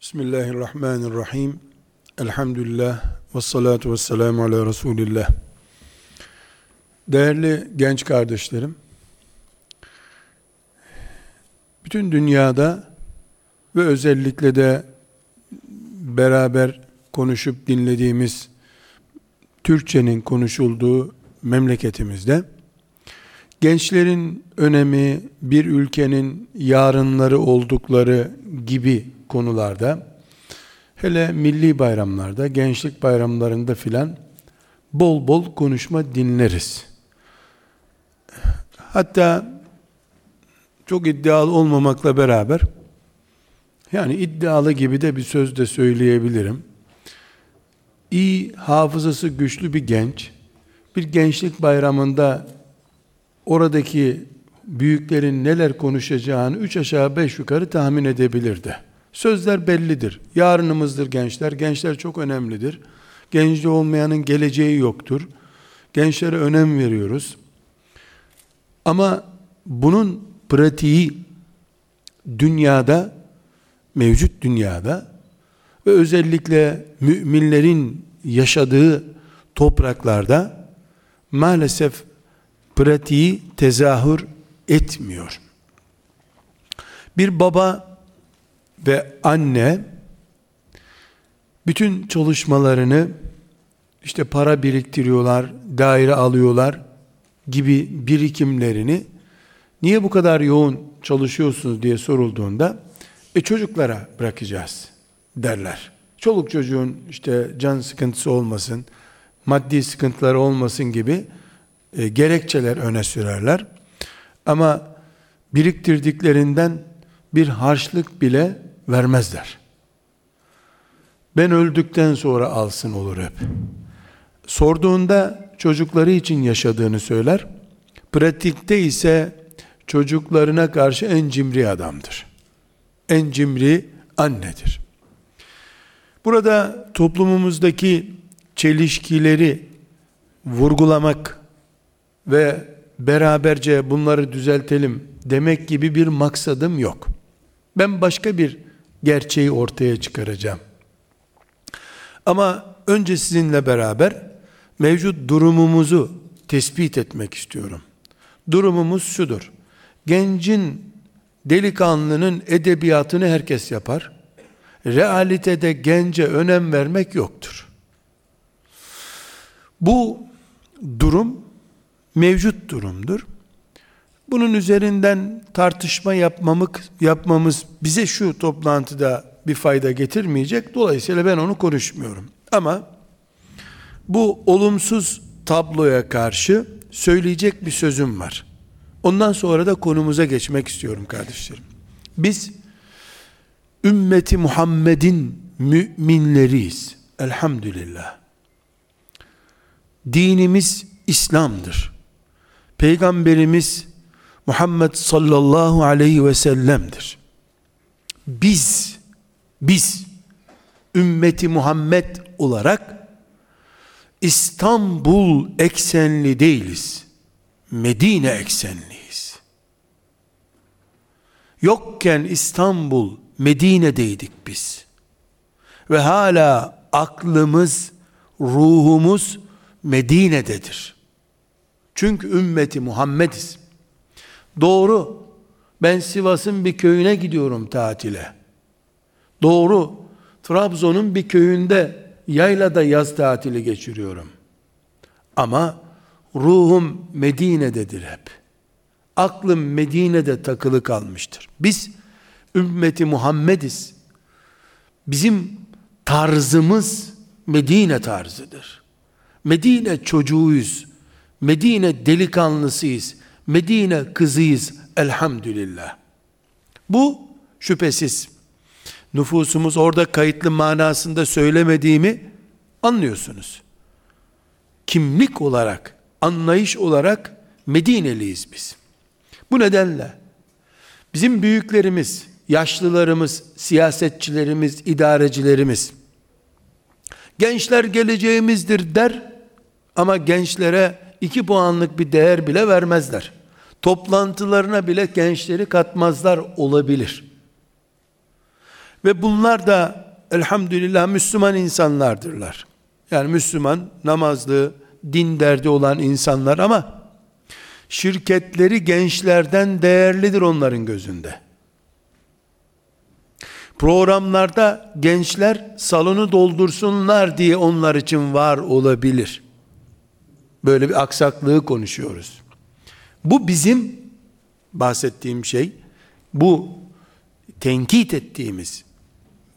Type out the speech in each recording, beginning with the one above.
Bismillahirrahmanirrahim. Elhamdülillah ve salatu ve selamu ala Resulillah. Değerli genç kardeşlerim, bütün dünyada ve özellikle de beraber konuşup dinlediğimiz Türkçenin konuşulduğu memleketimizde gençlerin önemi bir ülkenin yarınları oldukları gibi konularda hele milli bayramlarda, gençlik bayramlarında filan bol bol konuşma dinleriz. Hatta çok iddialı olmamakla beraber yani iddialı gibi de bir söz de söyleyebilirim. İyi hafızası güçlü bir genç bir gençlik bayramında oradaki büyüklerin neler konuşacağını üç aşağı beş yukarı tahmin edebilirdi. Sözler bellidir. Yarınımızdır gençler. Gençler çok önemlidir. Gençli olmayanın geleceği yoktur. Gençlere önem veriyoruz. Ama bunun pratiği dünyada, mevcut dünyada ve özellikle müminlerin yaşadığı topraklarda maalesef pratiği tezahür etmiyor. Bir baba ve anne bütün çalışmalarını işte para biriktiriyorlar, daire alıyorlar gibi birikimlerini niye bu kadar yoğun çalışıyorsunuz diye sorulduğunda e çocuklara bırakacağız derler. Çoluk çocuğun işte can sıkıntısı olmasın, maddi sıkıntıları olmasın gibi e, gerekçeler öne sürerler. Ama biriktirdiklerinden bir harçlık bile vermezler. Ben öldükten sonra alsın olur hep. Sorduğunda çocukları için yaşadığını söyler. Pratikte ise çocuklarına karşı en cimri adamdır. En cimri annedir. Burada toplumumuzdaki çelişkileri vurgulamak ve beraberce bunları düzeltelim demek gibi bir maksadım yok. Ben başka bir gerçeği ortaya çıkaracağım. Ama önce sizinle beraber mevcut durumumuzu tespit etmek istiyorum. Durumumuz şudur. Gencin, delikanlının edebiyatını herkes yapar. Realitede gence önem vermek yoktur. Bu durum mevcut durumdur. Bunun üzerinden tartışma yapmamız, yapmamız bize şu toplantıda bir fayda getirmeyecek. Dolayısıyla ben onu konuşmuyorum. Ama bu olumsuz tabloya karşı söyleyecek bir sözüm var. Ondan sonra da konumuza geçmek istiyorum kardeşlerim. Biz ümmeti Muhammed'in müminleriyiz. Elhamdülillah. Dinimiz İslam'dır. Peygamberimiz Muhammed sallallahu aleyhi ve sellem'dir. Biz, biz ümmeti Muhammed olarak İstanbul eksenli değiliz. Medine eksenliyiz. Yokken İstanbul, Medine'deydik biz. Ve hala aklımız, ruhumuz Medine'dedir. Çünkü ümmeti Muhammediz. Doğru. Ben Sivas'ın bir köyüne gidiyorum tatile. Doğru. Trabzon'un bir köyünde yaylada yaz tatili geçiriyorum. Ama ruhum Medine'dedir hep. Aklım Medine'de takılı kalmıştır. Biz ümmeti Muhammediz. Bizim tarzımız Medine tarzıdır. Medine çocuğuyuz. Medine delikanlısıyız. Medine kızıyız elhamdülillah. Bu şüphesiz nüfusumuz orada kayıtlı manasında söylemediğimi anlıyorsunuz. Kimlik olarak, anlayış olarak Medineliyiz biz. Bu nedenle bizim büyüklerimiz, yaşlılarımız, siyasetçilerimiz, idarecilerimiz gençler geleceğimizdir der ama gençlere iki puanlık bir değer bile vermezler. Toplantılarına bile gençleri katmazlar olabilir. Ve bunlar da elhamdülillah Müslüman insanlardırlar. Yani Müslüman, namazlı, din derdi olan insanlar ama şirketleri gençlerden değerlidir onların gözünde. Programlarda gençler salonu doldursunlar diye onlar için var olabilir. Böyle bir aksaklığı konuşuyoruz. Bu bizim bahsettiğim şey. Bu tenkit ettiğimiz.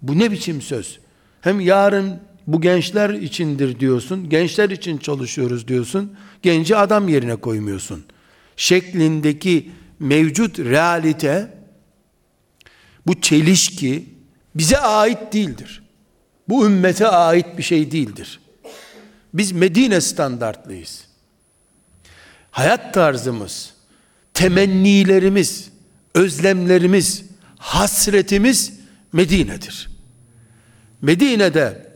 Bu ne biçim söz? Hem yarın bu gençler içindir diyorsun. Gençler için çalışıyoruz diyorsun. Genci adam yerine koymuyorsun. Şeklindeki mevcut realite bu çelişki bize ait değildir. Bu ümmete ait bir şey değildir. Biz Medine standartlıyız. Hayat tarzımız, temennilerimiz, özlemlerimiz, hasretimiz Medine'dir. Medine'de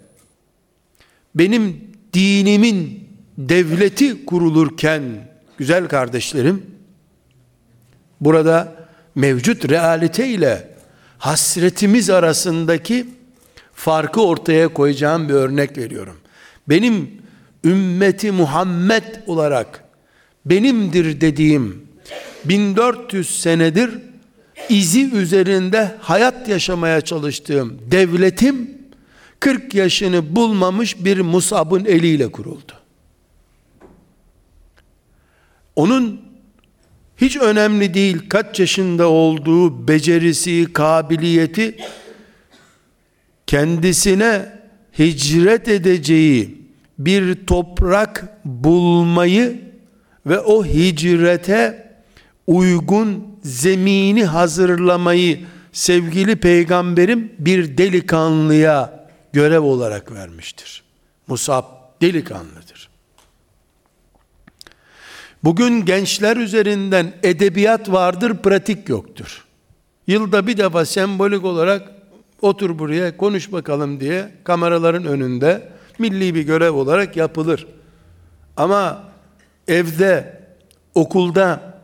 benim dinimin devleti kurulurken güzel kardeşlerim burada mevcut realite ile hasretimiz arasındaki farkı ortaya koyacağım bir örnek veriyorum. Benim ümmeti Muhammed olarak benimdir dediğim 1400 senedir izi üzerinde hayat yaşamaya çalıştığım devletim 40 yaşını bulmamış bir Musab'ın eliyle kuruldu. Onun hiç önemli değil kaç yaşında olduğu becerisi, kabiliyeti kendisine hicret edeceği bir toprak bulmayı ve o hicrete uygun zemini hazırlamayı sevgili peygamberim bir delikanlıya görev olarak vermiştir. Musab delikanlıdır. Bugün gençler üzerinden edebiyat vardır, pratik yoktur. Yılda bir defa sembolik olarak otur buraya konuş bakalım diye kameraların önünde milli bir görev olarak yapılır. Ama evde, okulda,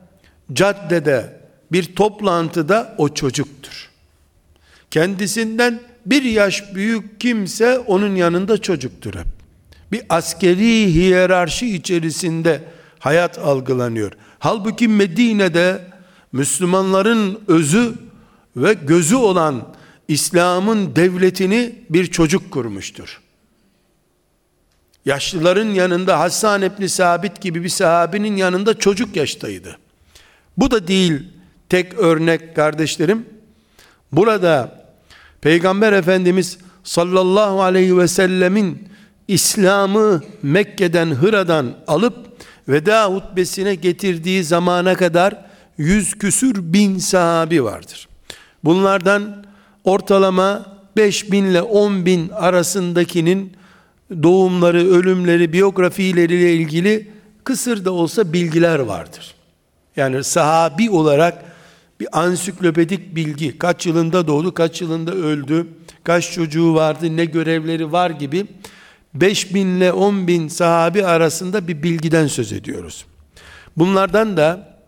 caddede, bir toplantıda o çocuktur. Kendisinden bir yaş büyük kimse onun yanında çocuktur hep. Bir askeri hiyerarşi içerisinde hayat algılanıyor. Halbuki Medine'de Müslümanların özü ve gözü olan İslam'ın devletini bir çocuk kurmuştur. Yaşlıların yanında Hassan İbni Sabit gibi bir sahabinin yanında çocuk yaştaydı. Bu da değil tek örnek kardeşlerim. Burada Peygamber Efendimiz sallallahu aleyhi ve sellemin İslam'ı Mekke'den Hıra'dan alıp veda hutbesine getirdiği zamana kadar yüz küsür bin sahabi vardır. Bunlardan ortalama 5 bin ile 10 bin arasındakinin doğumları, ölümleri, biyografileriyle ilgili kısır da olsa bilgiler vardır. Yani sahabi olarak bir ansiklopedik bilgi, kaç yılında doğdu, kaç yılında öldü, kaç çocuğu vardı, ne görevleri var gibi 5 bin ile 10 bin sahabi arasında bir bilgiden söz ediyoruz. Bunlardan da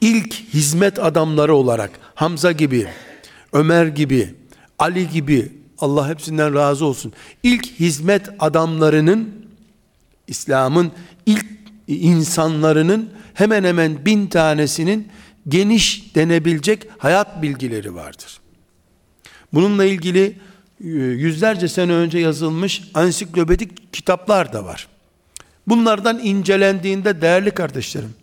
ilk hizmet adamları olarak Hamza gibi, Ömer gibi, Ali gibi Allah hepsinden razı olsun. İlk hizmet adamlarının İslam'ın ilk insanlarının hemen hemen bin tanesinin geniş denebilecek hayat bilgileri vardır. Bununla ilgili e, yüzlerce sene önce yazılmış ansiklopedik kitaplar da var. Bunlardan incelendiğinde değerli kardeşlerim,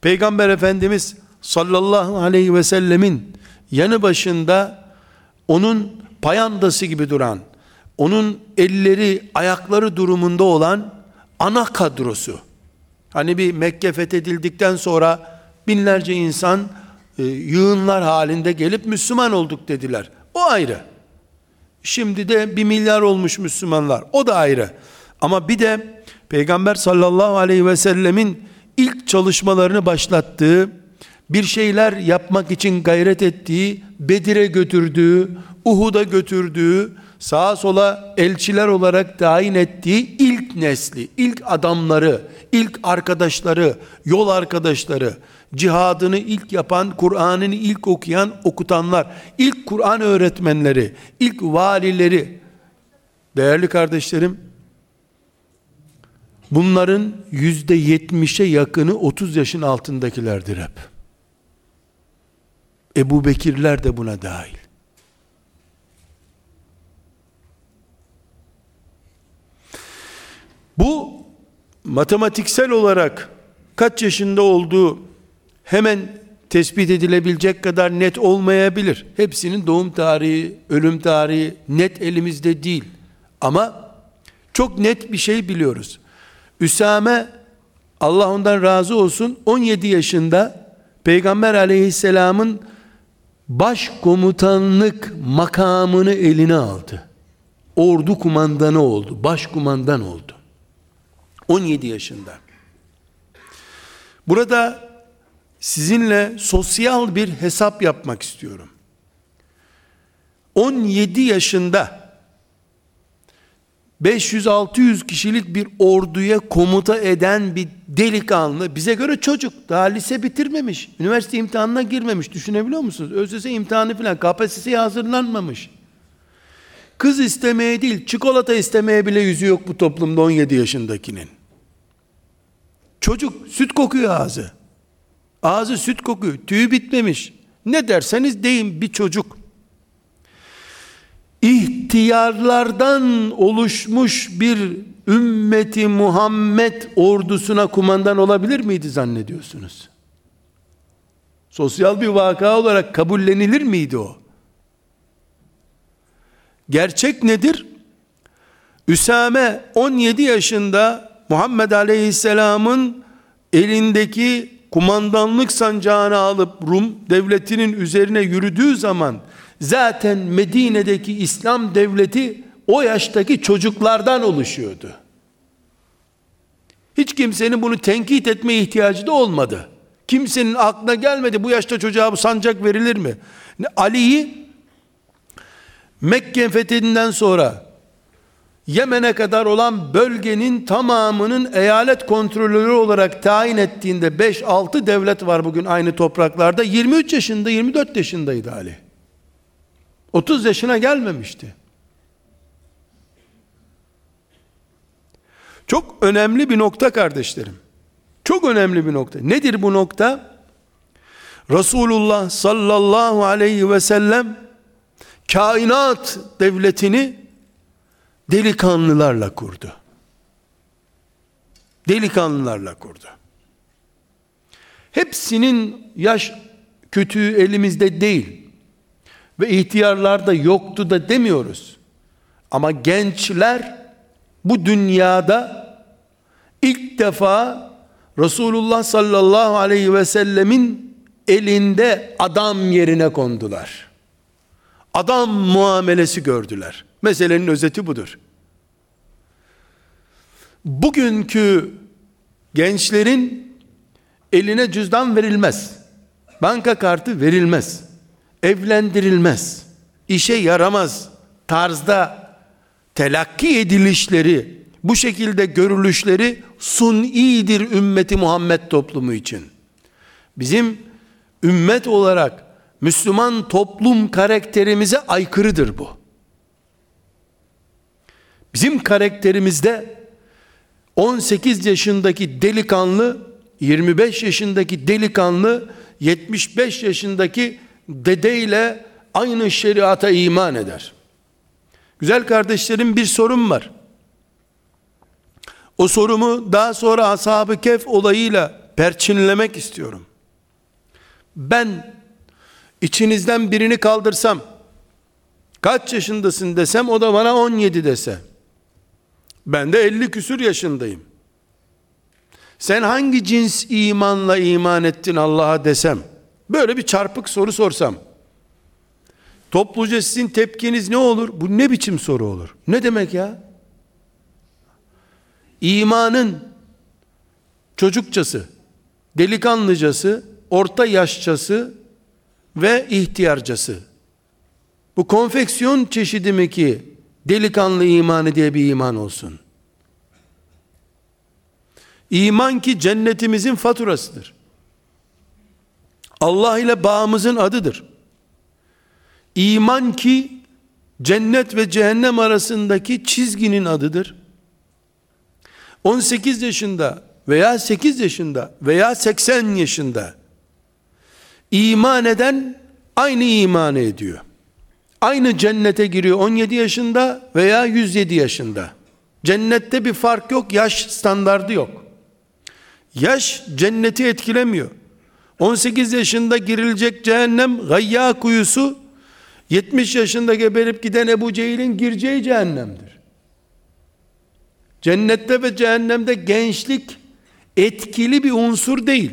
Peygamber Efendimiz sallallahu aleyhi ve sellemin yanı başında onun payandası gibi duran, onun elleri, ayakları durumunda olan ana kadrosu. Hani bir Mekke fethedildikten sonra binlerce insan e, yığınlar halinde gelip Müslüman olduk dediler. O ayrı. Şimdi de bir milyar olmuş Müslümanlar. O da ayrı. Ama bir de Peygamber sallallahu aleyhi ve sellemin ilk çalışmalarını başlattığı, bir şeyler yapmak için gayret ettiği, Bedir'e götürdüğü, Uhud'a götürdüğü, sağa sola elçiler olarak tayin ettiği ilk nesli, ilk adamları, ilk arkadaşları, yol arkadaşları, cihadını ilk yapan, Kur'an'ını ilk okuyan, okutanlar, ilk Kur'an öğretmenleri, ilk valileri, değerli kardeşlerim, bunların yüzde yetmişe yakını 30 yaşın altındakilerdir hep. Ebu Bekirler de buna dahil. Bu matematiksel olarak kaç yaşında olduğu hemen tespit edilebilecek kadar net olmayabilir. Hepsinin doğum tarihi, ölüm tarihi net elimizde değil. Ama çok net bir şey biliyoruz. Üsame Allah ondan razı olsun 17 yaşında Peygamber aleyhisselamın başkomutanlık makamını eline aldı. Ordu kumandanı oldu, başkumandan oldu. 17 yaşında. Burada sizinle sosyal bir hesap yapmak istiyorum. 17 yaşında 500-600 kişilik bir orduya komuta eden bir delikanlı bize göre çocuk daha lise bitirmemiş üniversite imtihanına girmemiş düşünebiliyor musunuz ÖSS imtihanı falan KPSS'ye hazırlanmamış kız istemeye değil çikolata istemeye bile yüzü yok bu toplumda 17 yaşındakinin çocuk süt kokuyor ağzı ağzı süt kokuyor tüyü bitmemiş ne derseniz deyin bir çocuk ihtiyarlardan oluşmuş bir ümmeti Muhammed ordusuna kumandan olabilir miydi zannediyorsunuz? Sosyal bir vaka olarak kabullenilir miydi o? Gerçek nedir? Üsame 17 yaşında Muhammed Aleyhisselam'ın elindeki kumandanlık sancağını alıp Rum devletinin üzerine yürüdüğü zaman zaten Medine'deki İslam devleti o yaştaki çocuklardan oluşuyordu. Hiç kimsenin bunu tenkit etme ihtiyacı da olmadı. Kimsenin aklına gelmedi bu yaşta çocuğa bu sancak verilir mi? Ali'yi Mekke fethinden sonra Yemen'e kadar olan bölgenin tamamının eyalet kontrolörü olarak tayin ettiğinde 5-6 devlet var bugün aynı topraklarda. 23 yaşında 24 yaşındaydı Ali. 30 yaşına gelmemişti. Çok önemli bir nokta kardeşlerim. Çok önemli bir nokta. Nedir bu nokta? Resulullah sallallahu aleyhi ve sellem kainat devletini delikanlılarla kurdu. Delikanlılarla kurdu. Hepsinin yaş kütüğü elimizde değil ve ihtiyarlar da yoktu da demiyoruz. Ama gençler bu dünyada ilk defa Resulullah sallallahu aleyhi ve sellemin elinde adam yerine kondular. Adam muamelesi gördüler. Meselenin özeti budur. Bugünkü gençlerin eline cüzdan verilmez. Banka kartı verilmez evlendirilmez, işe yaramaz tarzda telakki edilişleri, bu şekilde görülüşleri sunidir ümmeti Muhammed toplumu için. Bizim ümmet olarak Müslüman toplum karakterimize aykırıdır bu. Bizim karakterimizde 18 yaşındaki delikanlı, 25 yaşındaki delikanlı, 75 yaşındaki dedeyle aynı şeriata iman eder. Güzel kardeşlerim bir sorum var. O sorumu daha sonra ashab-ı kef olayıyla perçinlemek istiyorum. Ben içinizden birini kaldırsam, kaç yaşındasın desem o da bana 17 dese, ben de 50 küsür yaşındayım. Sen hangi cins imanla iman ettin Allah'a desem, Böyle bir çarpık soru sorsam, topluca sizin tepkiniz ne olur? Bu ne biçim soru olur? Ne demek ya? İmanın çocukçası, delikanlıcası, orta yaşçası ve ihtiyarcası. Bu konfeksiyon çeşidi mi ki delikanlı imanı diye bir iman olsun? İman ki cennetimizin faturasıdır. Allah ile bağımızın adıdır. İman ki cennet ve cehennem arasındaki çizginin adıdır. 18 yaşında veya 8 yaşında veya 80 yaşında iman eden aynı iman ediyor. Aynı cennete giriyor 17 yaşında veya 107 yaşında. Cennette bir fark yok, yaş standardı yok. Yaş cenneti etkilemiyor. 18 yaşında girilecek cehennem gayya kuyusu 70 yaşında geberip giden Ebu Cehil'in gireceği cehennemdir. Cennette ve cehennemde gençlik etkili bir unsur değil.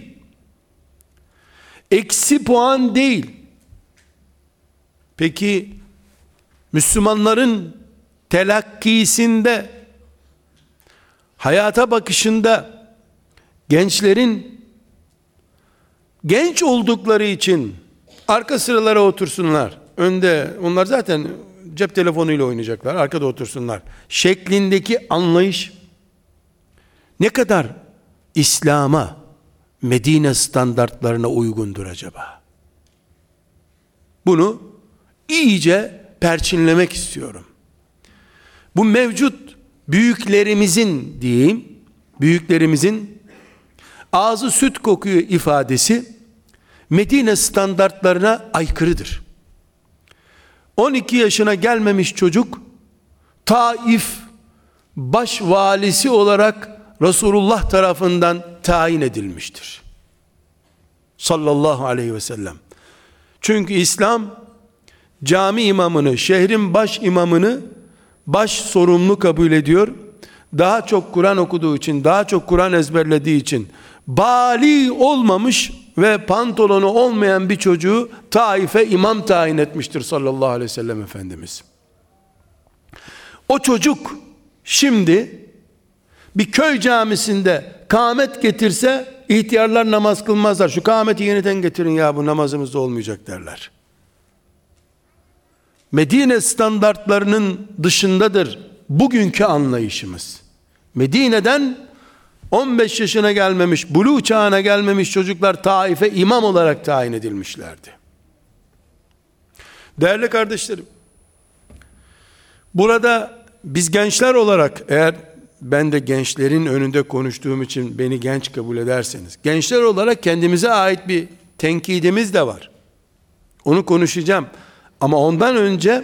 Eksi puan değil. Peki Müslümanların telakkisinde hayata bakışında gençlerin genç oldukları için arka sıralara otursunlar. Önde onlar zaten cep telefonuyla oynayacaklar. Arkada otursunlar. Şeklindeki anlayış ne kadar İslam'a, Medine standartlarına uygundur acaba? Bunu iyice perçinlemek istiyorum. Bu mevcut büyüklerimizin diyeyim, büyüklerimizin ağzı süt kokuyor ifadesi Medine standartlarına aykırıdır. 12 yaşına gelmemiş çocuk Taif baş valisi olarak Resulullah tarafından tayin edilmiştir. Sallallahu aleyhi ve sellem. Çünkü İslam cami imamını, şehrin baş imamını baş sorumlu kabul ediyor. Daha çok Kur'an okuduğu için, daha çok Kur'an ezberlediği için bali olmamış ve pantolonu olmayan bir çocuğu Taif'e imam tayin etmiştir sallallahu aleyhi ve sellem Efendimiz. O çocuk şimdi bir köy camisinde kâmet getirse ihtiyarlar namaz kılmazlar. Şu kâmeti yeniden getirin ya bu namazımız da olmayacak derler. Medine standartlarının dışındadır bugünkü anlayışımız. Medine'den 15 yaşına gelmemiş, bulu çağına gelmemiş çocuklar Taif'e imam olarak tayin edilmişlerdi. Değerli kardeşlerim, burada biz gençler olarak eğer ben de gençlerin önünde konuştuğum için beni genç kabul ederseniz, gençler olarak kendimize ait bir tenkidimiz de var. Onu konuşacağım. Ama ondan önce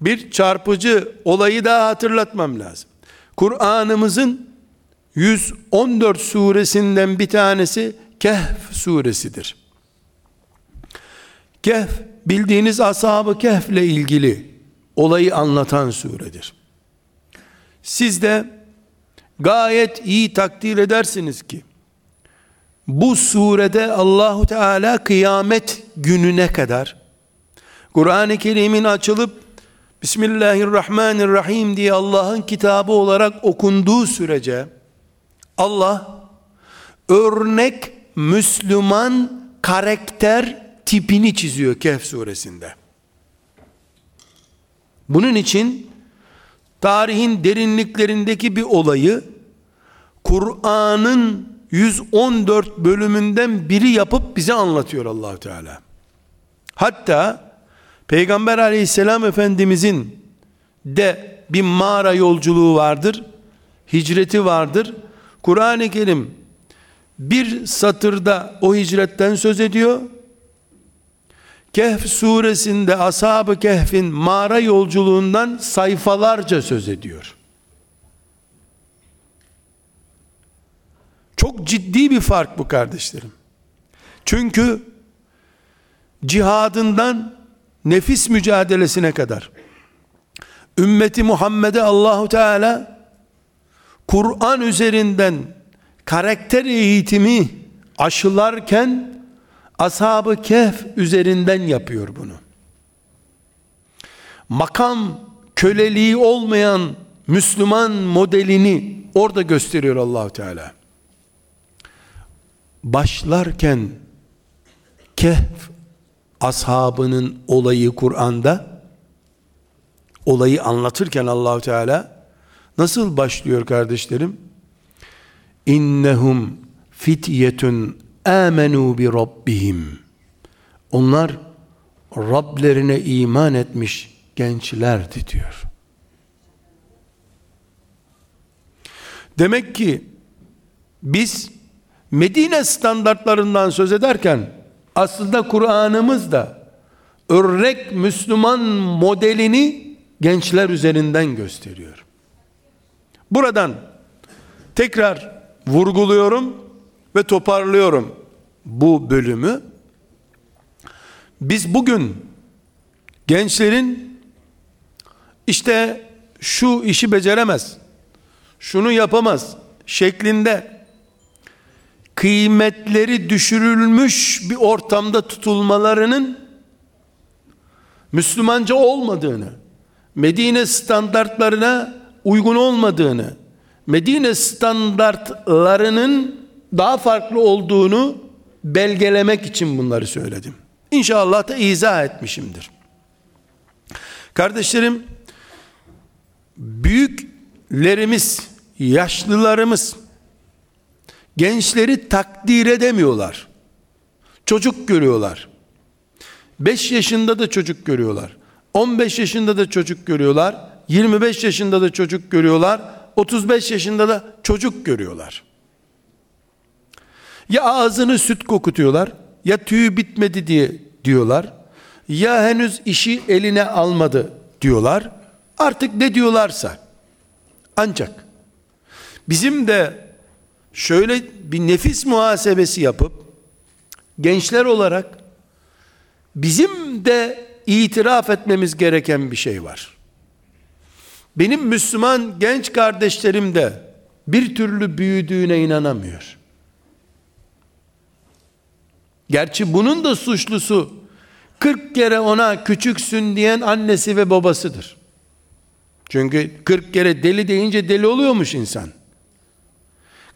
bir çarpıcı olayı daha hatırlatmam lazım. Kur'an'ımızın 114 suresinden bir tanesi Kehf suresidir. Kehf bildiğiniz ashab-ı Kehf ilgili olayı anlatan suredir. Siz de gayet iyi takdir edersiniz ki bu surede Allahu Teala kıyamet gününe kadar Kur'an-ı Kerim'in açılıp Bismillahirrahmanirrahim diye Allah'ın kitabı olarak okunduğu sürece Allah örnek Müslüman karakter tipini çiziyor Kehf suresinde. Bunun için tarihin derinliklerindeki bir olayı Kur'an'ın 114 bölümünden biri yapıp bize anlatıyor Allahu Teala. Hatta Peygamber aleyhisselam efendimizin de bir mağara yolculuğu vardır. Hicreti vardır. Kur'an-ı Kerim bir satırda o hicretten söz ediyor. Kehf suresinde ashab-ı kehfin mağara yolculuğundan sayfalarca söz ediyor. Çok ciddi bir fark bu kardeşlerim. Çünkü cihadından nefis mücadelesine kadar ümmeti Muhammed'e Allahu Teala Kur'an üzerinden karakter eğitimi aşılarken ashab-ı kehf üzerinden yapıyor bunu. Makam köleliği olmayan Müslüman modelini orada gösteriyor Allahu Teala. Başlarken Kehf ashabının olayı Kur'an'da olayı anlatırken Allahu Teala nasıl başlıyor kardeşlerim? İnnehum fityetun amenu bi rabbihim. Onlar Rablerine iman etmiş gençlerdi diyor. Demek ki biz Medine standartlarından söz ederken aslında Kur'an'ımız da örnek Müslüman modelini gençler üzerinden gösteriyor. Buradan tekrar vurguluyorum ve toparlıyorum bu bölümü. Biz bugün gençlerin işte şu işi beceremez, şunu yapamaz şeklinde kıymetleri düşürülmüş bir ortamda tutulmalarının Müslümanca olmadığını, Medine standartlarına uygun olmadığını, Medine standartlarının daha farklı olduğunu belgelemek için bunları söyledim. İnşallah da izah etmişimdir. Kardeşlerim, büyüklerimiz, yaşlılarımız gençleri takdir edemiyorlar. Çocuk görüyorlar. 5 yaşında da çocuk görüyorlar. 15 yaşında da çocuk görüyorlar. 25 yaşında da çocuk görüyorlar. 35 yaşında da çocuk görüyorlar. Ya ağzını süt kokutuyorlar, ya tüyü bitmedi diye diyorlar, ya henüz işi eline almadı diyorlar. Artık ne diyorlarsa. Ancak bizim de şöyle bir nefis muhasebesi yapıp gençler olarak bizim de itiraf etmemiz gereken bir şey var. Benim Müslüman genç kardeşlerim de bir türlü büyüdüğüne inanamıyor. Gerçi bunun da suçlusu 40 kere ona küçüksün diyen annesi ve babasıdır. Çünkü 40 kere deli deyince deli oluyormuş insan.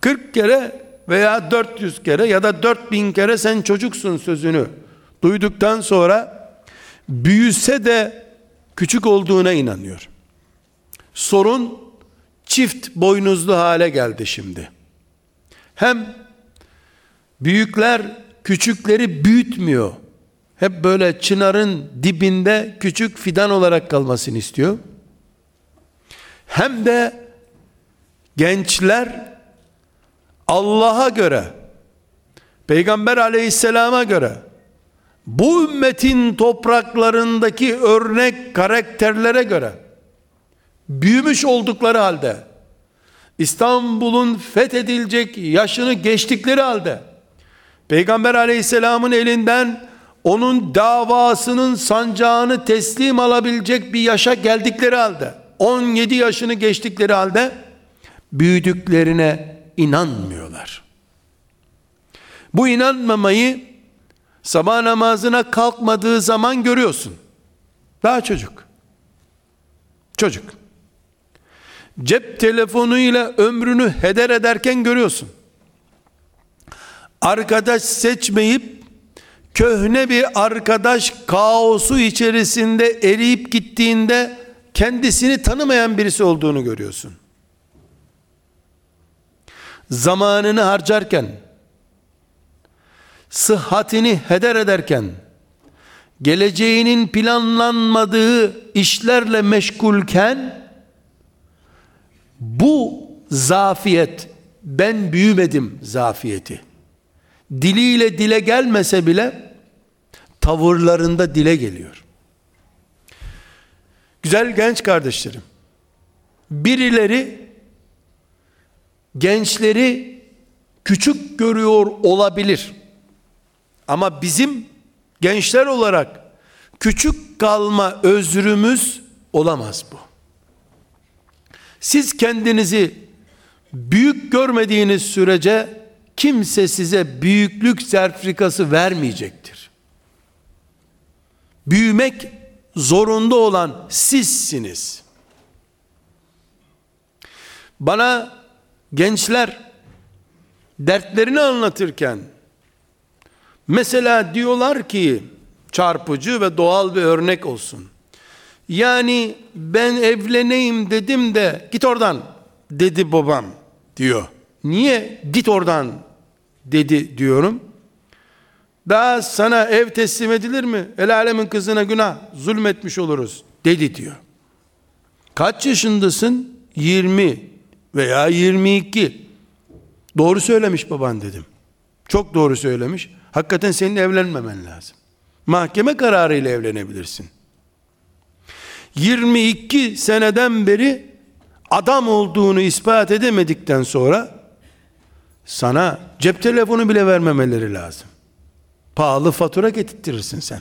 40 kere veya 400 kere ya da 4000 kere sen çocuksun sözünü duyduktan sonra büyüse de küçük olduğuna inanıyor. Sorun çift boynuzlu hale geldi şimdi. Hem büyükler küçükleri büyütmüyor. Hep böyle çınarın dibinde küçük fidan olarak kalmasını istiyor. Hem de gençler Allah'a göre Peygamber aleyhisselama göre bu ümmetin topraklarındaki örnek karakterlere göre büyümüş oldukları halde İstanbul'un fethedilecek yaşını geçtikleri halde Peygamber aleyhisselamın elinden onun davasının sancağını teslim alabilecek bir yaşa geldikleri halde 17 yaşını geçtikleri halde büyüdüklerine inanmıyorlar. Bu inanmamayı sabah namazına kalkmadığı zaman görüyorsun. Daha çocuk. Çocuk. Cep telefonuyla ömrünü heder ederken görüyorsun. Arkadaş seçmeyip köhne bir arkadaş kaosu içerisinde eriyip gittiğinde kendisini tanımayan birisi olduğunu görüyorsun. Zamanını harcarken sıhhatini heder ederken, geleceğinin planlanmadığı işlerle meşgulken, bu zafiyet, ben büyümedim zafiyeti, diliyle dile gelmese bile, tavırlarında dile geliyor. Güzel genç kardeşlerim, birileri, gençleri küçük görüyor olabilir. Ama bizim gençler olarak küçük kalma özrümüz olamaz bu. Siz kendinizi büyük görmediğiniz sürece kimse size büyüklük sertifikası vermeyecektir. Büyümek zorunda olan sizsiniz. Bana gençler dertlerini anlatırken Mesela diyorlar ki çarpıcı ve doğal bir örnek olsun. Yani ben evleneyim dedim de git oradan dedi babam diyor. Niye git oradan dedi diyorum. Daha sana ev teslim edilir mi? El alemin kızına günah zulmetmiş oluruz dedi diyor. Kaç yaşındasın? 20 veya 22. Doğru söylemiş baban dedim. Çok doğru söylemiş. Hakikaten senin evlenmemen lazım. Mahkeme kararıyla evlenebilirsin. 22 seneden beri adam olduğunu ispat edemedikten sonra sana cep telefonu bile vermemeleri lazım. Pahalı fatura getirtirirsin sen.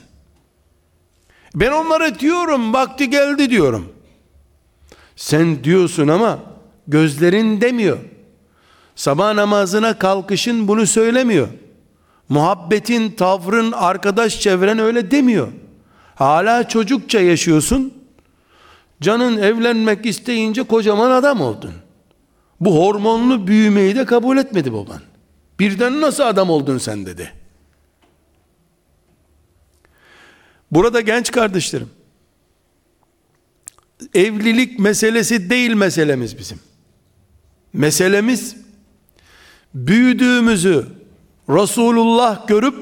Ben onlara diyorum vakti geldi diyorum. Sen diyorsun ama gözlerin demiyor. Sabah namazına kalkışın bunu söylemiyor. Muhabbetin, tavrın, arkadaş çevren öyle demiyor. Hala çocukça yaşıyorsun. Canın evlenmek isteyince kocaman adam oldun. Bu hormonlu büyümeyi de kabul etmedi baban. Birden nasıl adam oldun sen dedi. Burada genç kardeşlerim, evlilik meselesi değil meselemiz bizim. Meselemiz büyüdüğümüzü Resulullah görüp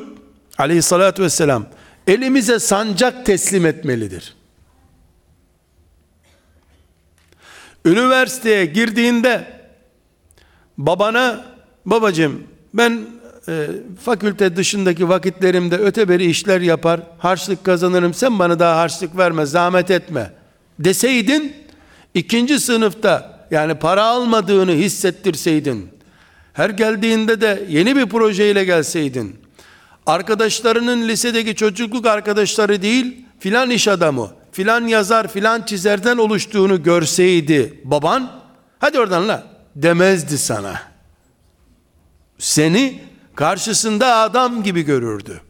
aleyhissalatü vesselam elimize sancak teslim etmelidir. Üniversiteye girdiğinde babana babacım ben e, fakülte dışındaki vakitlerimde öteberi işler yapar harçlık kazanırım sen bana daha harçlık verme zahmet etme deseydin ikinci sınıfta yani para almadığını hissettirseydin her geldiğinde de yeni bir projeyle gelseydin arkadaşlarının lisedeki çocukluk arkadaşları değil filan iş adamı filan yazar filan çizerden oluştuğunu görseydi baban hadi oradan la demezdi sana. Seni karşısında adam gibi görürdü.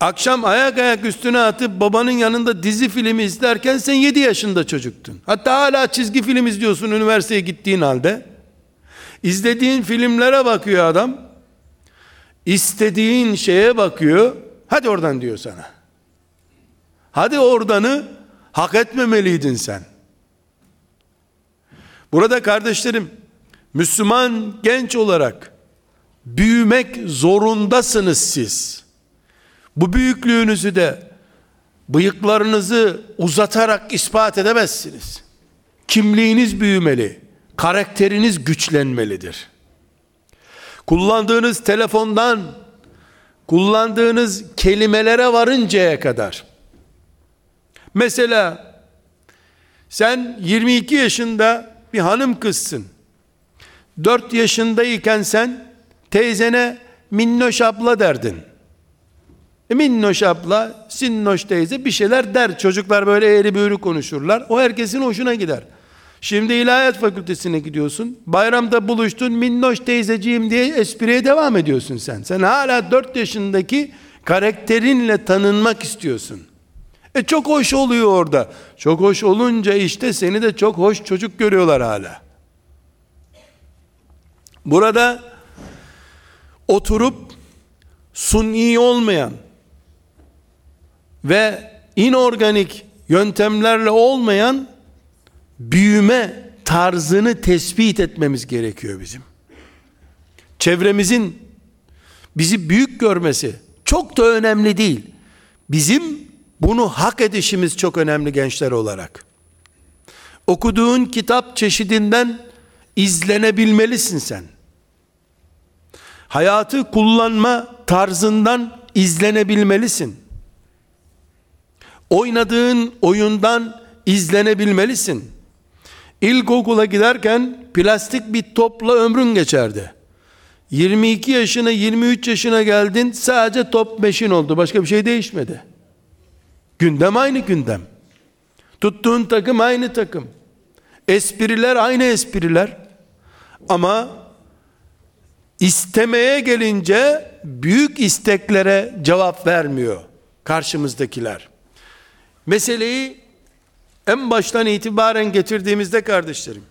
Akşam ayak ayak üstüne atıp babanın yanında dizi filmi izlerken sen 7 yaşında çocuktun. Hatta hala çizgi film izliyorsun üniversiteye gittiğin halde. İzlediğin filmlere bakıyor adam. İstediğin şeye bakıyor. Hadi oradan diyor sana. Hadi oradanı hak etmemeliydin sen. Burada kardeşlerim, Müslüman genç olarak büyümek zorundasınız siz. Bu büyüklüğünüzü de bıyıklarınızı uzatarak ispat edemezsiniz. Kimliğiniz büyümeli, karakteriniz güçlenmelidir. Kullandığınız telefondan kullandığınız kelimelere varıncaya kadar Mesela sen 22 yaşında bir hanım kızsın. 4 yaşındayken sen teyzene minnoş abla derdin. E minnoş abla, sinnoş teyze bir şeyler der. Çocuklar böyle eğri büğrü konuşurlar. O herkesin hoşuna gider. Şimdi ilahiyat fakültesine gidiyorsun. Bayramda buluştun minnoş teyzeciğim diye espriye devam ediyorsun sen. Sen hala 4 yaşındaki karakterinle tanınmak istiyorsun. E çok hoş oluyor orada. Çok hoş olunca işte seni de çok hoş çocuk görüyorlar hala. Burada oturup suni olmayan ve inorganik yöntemlerle olmayan büyüme tarzını tespit etmemiz gerekiyor bizim. Çevremizin bizi büyük görmesi çok da önemli değil. Bizim bunu hak edişimiz çok önemli gençler olarak. Okuduğun kitap çeşidinden izlenebilmelisin sen. Hayatı kullanma tarzından izlenebilmelisin. Oynadığın oyundan izlenebilmelisin. İlkokula giderken plastik bir topla ömrün geçerdi. 22 yaşına 23 yaşına geldin sadece top meşin oldu. Başka bir şey değişmedi. Gündem aynı gündem. Tuttuğun takım aynı takım. Espriler aynı espriler. Ama istemeye gelince büyük isteklere cevap vermiyor karşımızdakiler. Meseleyi en baştan itibaren getirdiğimizde kardeşlerim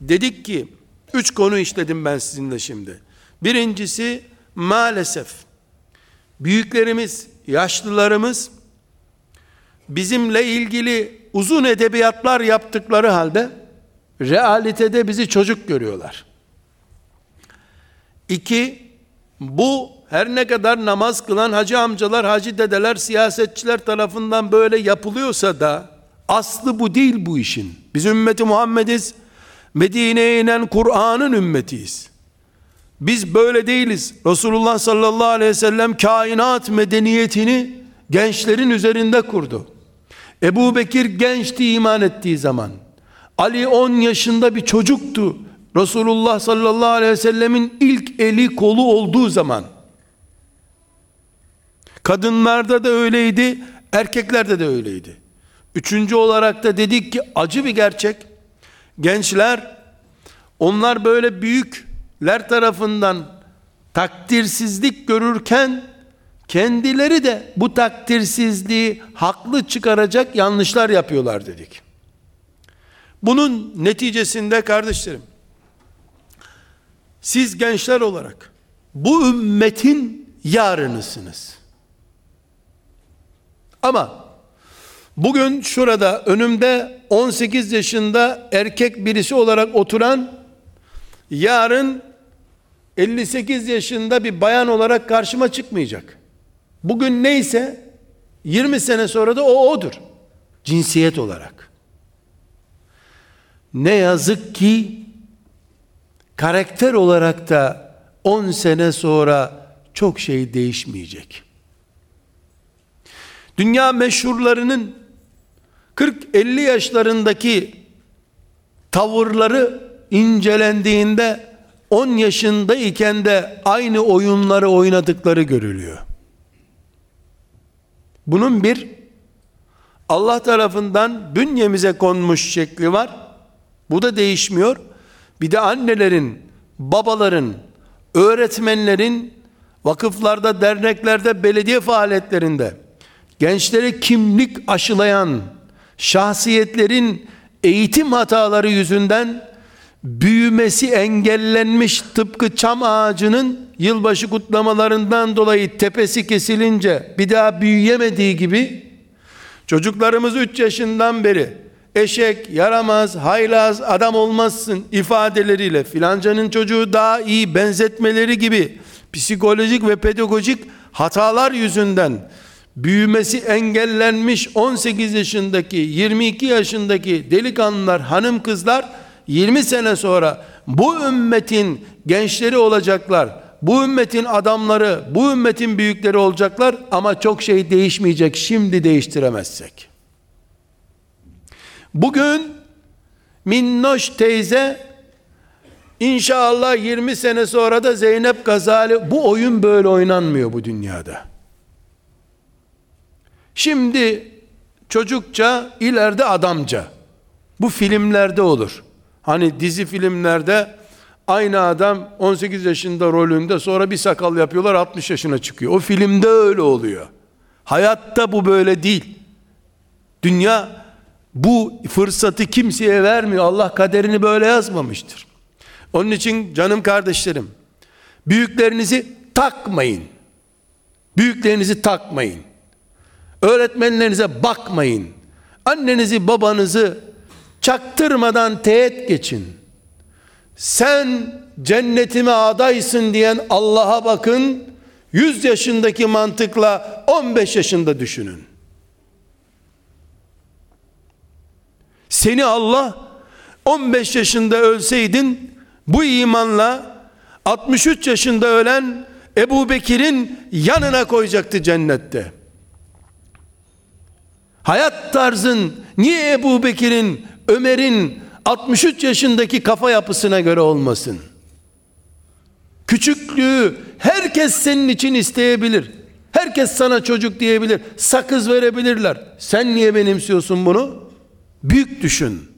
dedik ki üç konu işledim ben sizinle şimdi. Birincisi maalesef büyüklerimiz, yaşlılarımız bizimle ilgili uzun edebiyatlar yaptıkları halde realitede bizi çocuk görüyorlar. İki, bu her ne kadar namaz kılan hacı amcalar, hacı dedeler, siyasetçiler tarafından böyle yapılıyorsa da aslı bu değil bu işin. Biz ümmeti Muhammediz. Medine'ye inen Kur'an'ın ümmetiyiz. Biz böyle değiliz. Resulullah sallallahu aleyhi ve sellem kainat medeniyetini gençlerin üzerinde kurdu. Ebu Bekir gençti iman ettiği zaman. Ali 10 yaşında bir çocuktu. Resulullah sallallahu aleyhi ve sellemin ilk eli kolu olduğu zaman. Kadınlarda da öyleydi, erkeklerde de öyleydi. Üçüncü olarak da dedik ki acı bir gerçek. Gençler onlar böyle büyükler tarafından takdirsizlik görürken kendileri de bu takdirsizliği haklı çıkaracak yanlışlar yapıyorlar dedik. Bunun neticesinde kardeşlerim siz gençler olarak bu ümmetin yarınısınız. Ama bugün şurada önümde 18 yaşında erkek birisi olarak oturan yarın 58 yaşında bir bayan olarak karşıma çıkmayacak. Bugün neyse 20 sene sonra da o odur. Cinsiyet olarak. Ne yazık ki karakter olarak da 10 sene sonra çok şey değişmeyecek. Dünya meşhurlarının 40-50 yaşlarındaki tavırları incelendiğinde 10 yaşındayken de aynı oyunları oynadıkları görülüyor. Bunun bir Allah tarafından bünyemize konmuş şekli var. Bu da değişmiyor. Bir de annelerin, babaların, öğretmenlerin vakıflarda, derneklerde, belediye faaliyetlerinde gençlere kimlik aşılayan şahsiyetlerin eğitim hataları yüzünden büyümesi engellenmiş tıpkı çam ağacının yılbaşı kutlamalarından dolayı tepesi kesilince bir daha büyüyemediği gibi çocuklarımız 3 yaşından beri eşek, yaramaz, haylaz, adam olmazsın ifadeleriyle filancanın çocuğu daha iyi benzetmeleri gibi psikolojik ve pedagojik hatalar yüzünden büyümesi engellenmiş 18 yaşındaki 22 yaşındaki delikanlılar hanım kızlar 20 sene sonra bu ümmetin gençleri olacaklar. Bu ümmetin adamları bu ümmetin büyükleri olacaklar ama çok şey değişmeyecek şimdi değiştiremezsek bugün minnoş teyze inşallah 20 sene sonra da Zeynep Gazali bu oyun böyle oynanmıyor bu dünyada Şimdi çocukça, ileride adamca. Bu filmlerde olur. Hani dizi filmlerde aynı adam 18 yaşında rolünde sonra bir sakal yapıyorlar 60 yaşına çıkıyor. O filmde öyle oluyor. Hayatta bu böyle değil. Dünya bu fırsatı kimseye vermiyor. Allah kaderini böyle yazmamıştır. Onun için canım kardeşlerim, büyüklerinizi takmayın. Büyüklerinizi takmayın. Öğretmenlerinize bakmayın. Annenizi babanızı çaktırmadan teğet geçin. Sen cennetime adaysın diyen Allah'a bakın. 100 yaşındaki mantıkla 15 yaşında düşünün. Seni Allah 15 yaşında ölseydin bu imanla 63 yaşında ölen Ebu Bekir'in yanına koyacaktı cennette. Hayat tarzın niye Ebu Bekir'in, Ömer'in 63 yaşındaki kafa yapısına göre olmasın? Küçüklüğü herkes senin için isteyebilir. Herkes sana çocuk diyebilir. Sakız verebilirler. Sen niye benimsiyorsun bunu? Büyük düşün.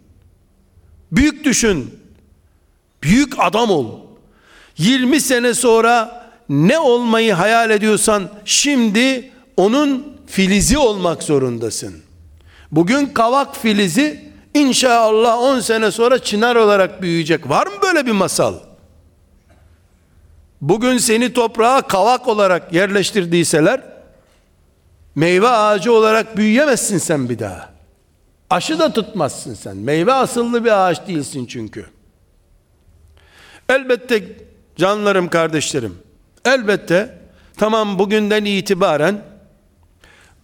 Büyük düşün. Büyük adam ol. 20 sene sonra ne olmayı hayal ediyorsan şimdi onun filizi olmak zorundasın. Bugün kavak filizi inşallah 10 sene sonra çınar olarak büyüyecek. Var mı böyle bir masal? Bugün seni toprağa kavak olarak yerleştirdiyseler meyve ağacı olarak büyüyemezsin sen bir daha. Aşı da tutmazsın sen. Meyve asıllı bir ağaç değilsin çünkü. Elbette canlarım kardeşlerim. Elbette tamam bugünden itibaren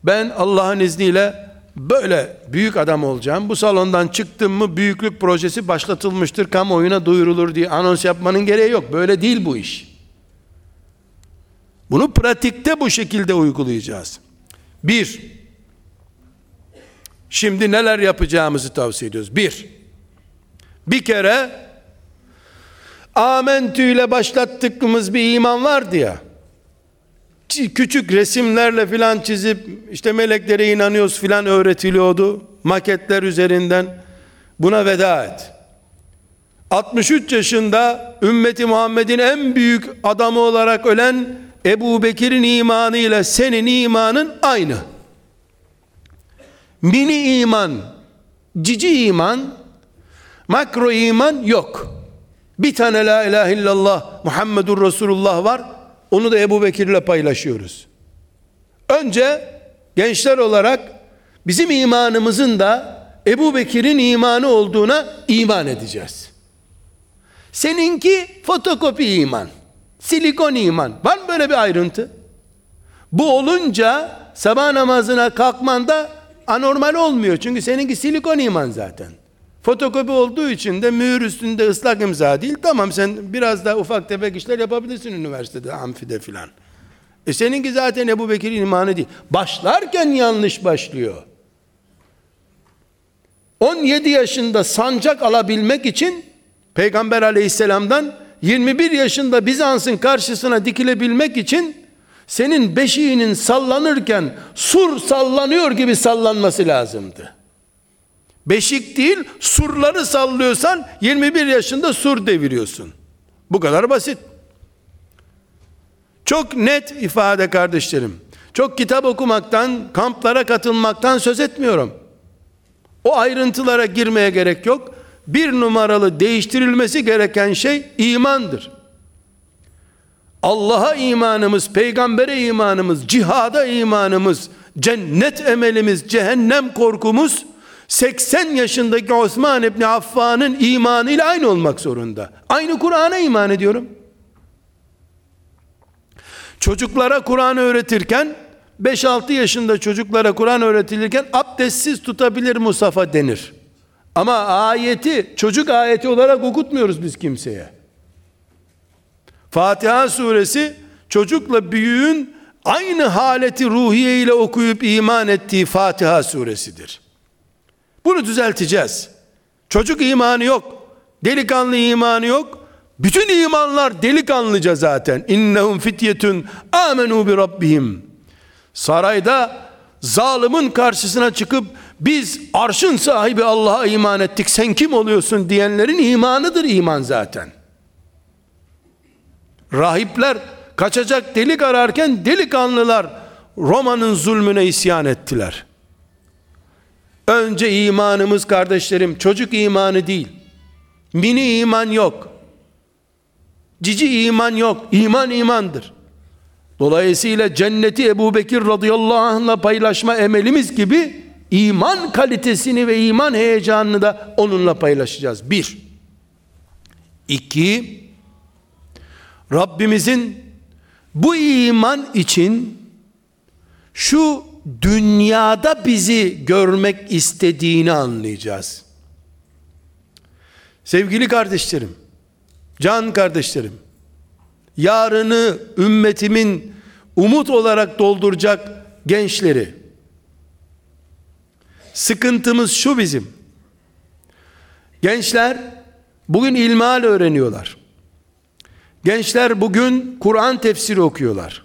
ben Allah'ın izniyle böyle büyük adam olacağım. Bu salondan çıktım mı büyüklük projesi başlatılmıştır, kamuoyuna duyurulur diye anons yapmanın gereği yok. Böyle değil bu iş. Bunu pratikte bu şekilde uygulayacağız. Bir, şimdi neler yapacağımızı tavsiye ediyoruz. Bir, bir kere amentü ile başlattığımız bir iman vardı ya, küçük resimlerle filan çizip işte meleklere inanıyoruz filan öğretiliyordu. Maketler üzerinden buna veda et. 63 yaşında ümmeti Muhammed'in en büyük adamı olarak ölen Ebu Bekir'in imanı ile senin imanın aynı. Mini iman, cici iman, makro iman yok. Bir tane la ilahe illallah Muhammedur Resulullah var. Onu da Ebu Bekir ile paylaşıyoruz. Önce gençler olarak bizim imanımızın da Ebu Bekir'in imanı olduğuna iman edeceğiz. Seninki fotokopi iman. Silikon iman. Var mı böyle bir ayrıntı? Bu olunca sabah namazına kalkmanda anormal olmuyor. Çünkü seninki silikon iman zaten. Fotokopi olduğu için de mühür üstünde ıslak imza değil. Tamam sen biraz daha ufak tefek işler yapabilirsin üniversitede, amfide filan. E seninki zaten Ebu Bekir'in imanı değil. Başlarken yanlış başlıyor. 17 yaşında sancak alabilmek için Peygamber aleyhisselamdan 21 yaşında Bizans'ın karşısına dikilebilmek için senin beşiğinin sallanırken sur sallanıyor gibi sallanması lazımdı. Beşik değil surları sallıyorsan 21 yaşında sur deviriyorsun. Bu kadar basit. Çok net ifade kardeşlerim. Çok kitap okumaktan, kamplara katılmaktan söz etmiyorum. O ayrıntılara girmeye gerek yok. Bir numaralı değiştirilmesi gereken şey imandır. Allah'a imanımız, peygambere imanımız, cihada imanımız, cennet emelimiz, cehennem korkumuz 80 yaşındaki Osman İbni Affan'ın imanıyla aynı olmak zorunda. Aynı Kur'an'a iman ediyorum. Çocuklara Kur'an öğretirken 5-6 yaşında çocuklara Kur'an öğretilirken abdestsiz tutabilir Musafa denir. Ama ayeti çocuk ayeti olarak okutmuyoruz biz kimseye. Fatiha suresi çocukla büyüğün aynı haleti ruhiye ile okuyup iman ettiği Fatiha suresidir. Bunu düzelteceğiz. Çocuk imanı yok. Delikanlı imanı yok. Bütün imanlar delikanlıca zaten. İnnehum fityetun amenu bi rabbihim. Sarayda zalimin karşısına çıkıp biz arşın sahibi Allah'a iman ettik sen kim oluyorsun diyenlerin imanıdır iman zaten. Rahipler kaçacak delik ararken delikanlılar Roma'nın zulmüne isyan ettiler. Önce imanımız kardeşlerim çocuk imanı değil. Mini iman yok. Cici iman yok. İman imandır. Dolayısıyla cenneti Ebu Bekir radıyallahu anh'la paylaşma emelimiz gibi iman kalitesini ve iman heyecanını da onunla paylaşacağız. Bir. İki. Rabbimizin bu iman için şu dünyada bizi görmek istediğini anlayacağız. Sevgili kardeşlerim, can kardeşlerim, yarını ümmetimin umut olarak dolduracak gençleri, sıkıntımız şu bizim. Gençler bugün ilmihal öğreniyorlar. Gençler bugün Kur'an tefsiri okuyorlar.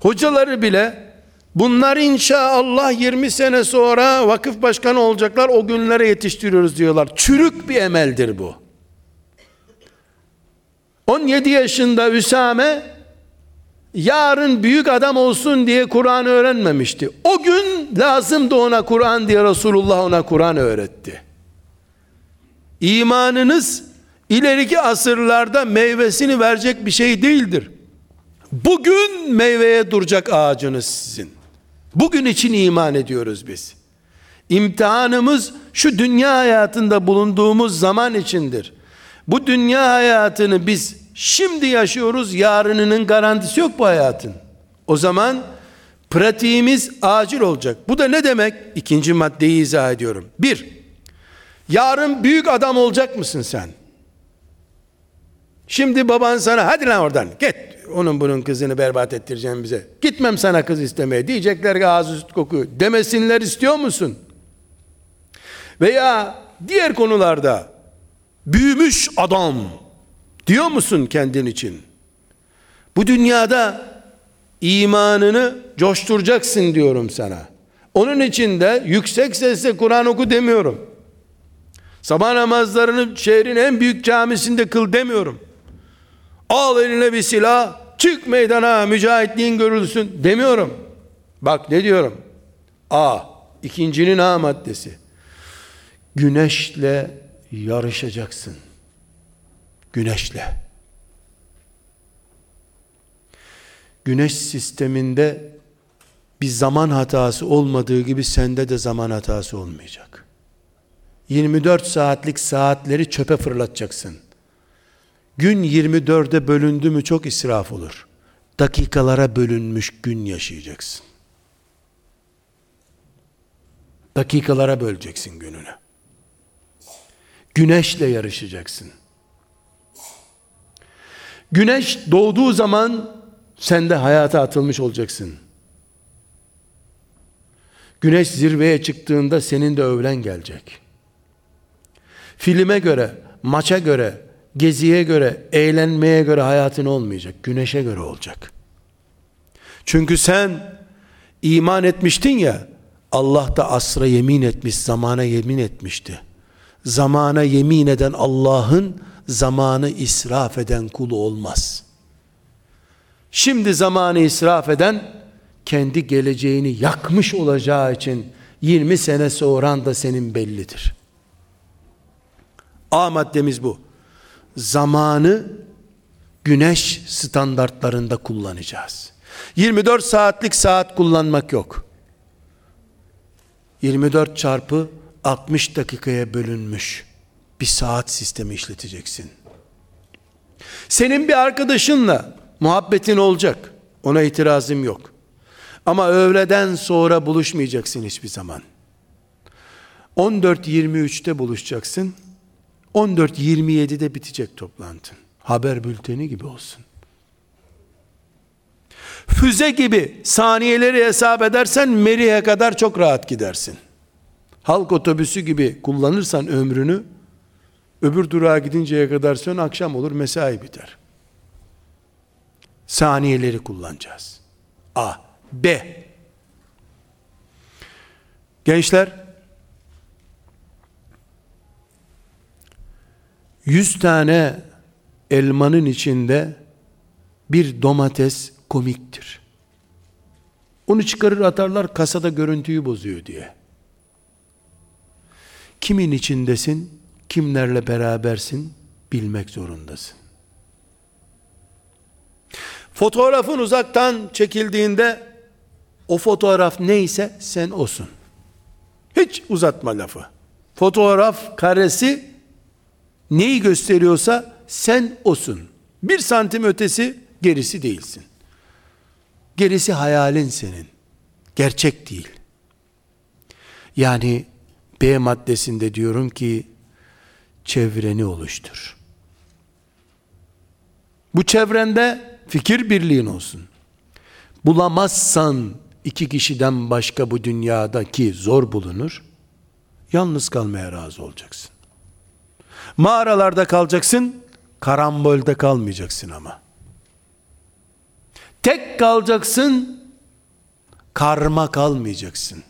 Hocaları bile bunlar inşallah 20 sene sonra vakıf başkanı olacaklar o günlere yetiştiriyoruz diyorlar. Çürük bir emeldir bu. 17 yaşında Üsame yarın büyük adam olsun diye Kur'an öğrenmemişti. O gün lazımdı ona Kur'an diye Resulullah ona Kur'an öğretti. İmanınız ileriki asırlarda meyvesini verecek bir şey değildir. Bugün meyveye duracak ağacınız sizin. Bugün için iman ediyoruz biz. İmtihanımız şu dünya hayatında bulunduğumuz zaman içindir. Bu dünya hayatını biz şimdi yaşıyoruz, yarınının garantisi yok bu hayatın. O zaman pratiğimiz acil olacak. Bu da ne demek? İkinci maddeyi izah ediyorum. Bir, yarın büyük adam olacak mısın sen? Şimdi baban sana hadi lan oradan git onun bunun kızını berbat ettireceğim bize. Gitmem sana kız istemeye diyecekler ki ağzı süt kokuyor. Demesinler istiyor musun? Veya diğer konularda büyümüş adam diyor musun kendin için? Bu dünyada imanını coşturacaksın diyorum sana. Onun için de yüksek sesle Kur'an oku demiyorum. Sabah namazlarını şehrin en büyük camisinde kıl demiyorum. Al eline bir silah, çık meydana mücahitliğin görülsün demiyorum. Bak ne diyorum? A. ikincinin A maddesi. Güneşle yarışacaksın. Güneşle. Güneş sisteminde bir zaman hatası olmadığı gibi sende de zaman hatası olmayacak. 24 saatlik saatleri çöpe fırlatacaksın. Gün 24'e bölündü mü çok israf olur. Dakikalara bölünmüş gün yaşayacaksın. Dakikalara böleceksin gününü. Güneşle yarışacaksın. Güneş doğduğu zaman sen de hayata atılmış olacaksın. Güneş zirveye çıktığında senin de övlen gelecek. Filme göre, maça göre, geziye göre, eğlenmeye göre hayatın olmayacak. Güneşe göre olacak. Çünkü sen iman etmiştin ya, Allah da asra yemin etmiş, zamana yemin etmişti. Zamana yemin eden Allah'ın zamanı israf eden kulu olmaz. Şimdi zamanı israf eden kendi geleceğini yakmış olacağı için 20 sene sonra da senin bellidir. A maddemiz bu zamanı güneş standartlarında kullanacağız. 24 saatlik saat kullanmak yok. 24 çarpı 60 dakikaya bölünmüş bir saat sistemi işleteceksin. Senin bir arkadaşınla muhabbetin olacak. Ona itirazım yok. Ama öğleden sonra buluşmayacaksın hiçbir zaman. 14.23'te buluşacaksın. 14.27'de bitecek toplantın. Haber bülteni gibi olsun. Füze gibi saniyeleri hesap edersen Merih'e kadar çok rahat gidersin. Halk otobüsü gibi kullanırsan ömrünü öbür durağa gidinceye kadar son akşam olur mesai biter. Saniyeleri kullanacağız. A. B. Gençler 100 tane elmanın içinde bir domates komiktir. Onu çıkarır atarlar kasada görüntüyü bozuyor diye. Kimin içindesin, kimlerle berabersin bilmek zorundasın. Fotoğrafın uzaktan çekildiğinde o fotoğraf neyse sen olsun. Hiç uzatma lafı. Fotoğraf karesi neyi gösteriyorsa sen osun. Bir santim ötesi gerisi değilsin. Gerisi hayalin senin. Gerçek değil. Yani B maddesinde diyorum ki çevreni oluştur. Bu çevrende fikir birliğin olsun. Bulamazsan iki kişiden başka bu dünyadaki zor bulunur. Yalnız kalmaya razı olacaksın. Mağaralarda kalacaksın, karambolde kalmayacaksın ama. Tek kalacaksın, karma kalmayacaksın.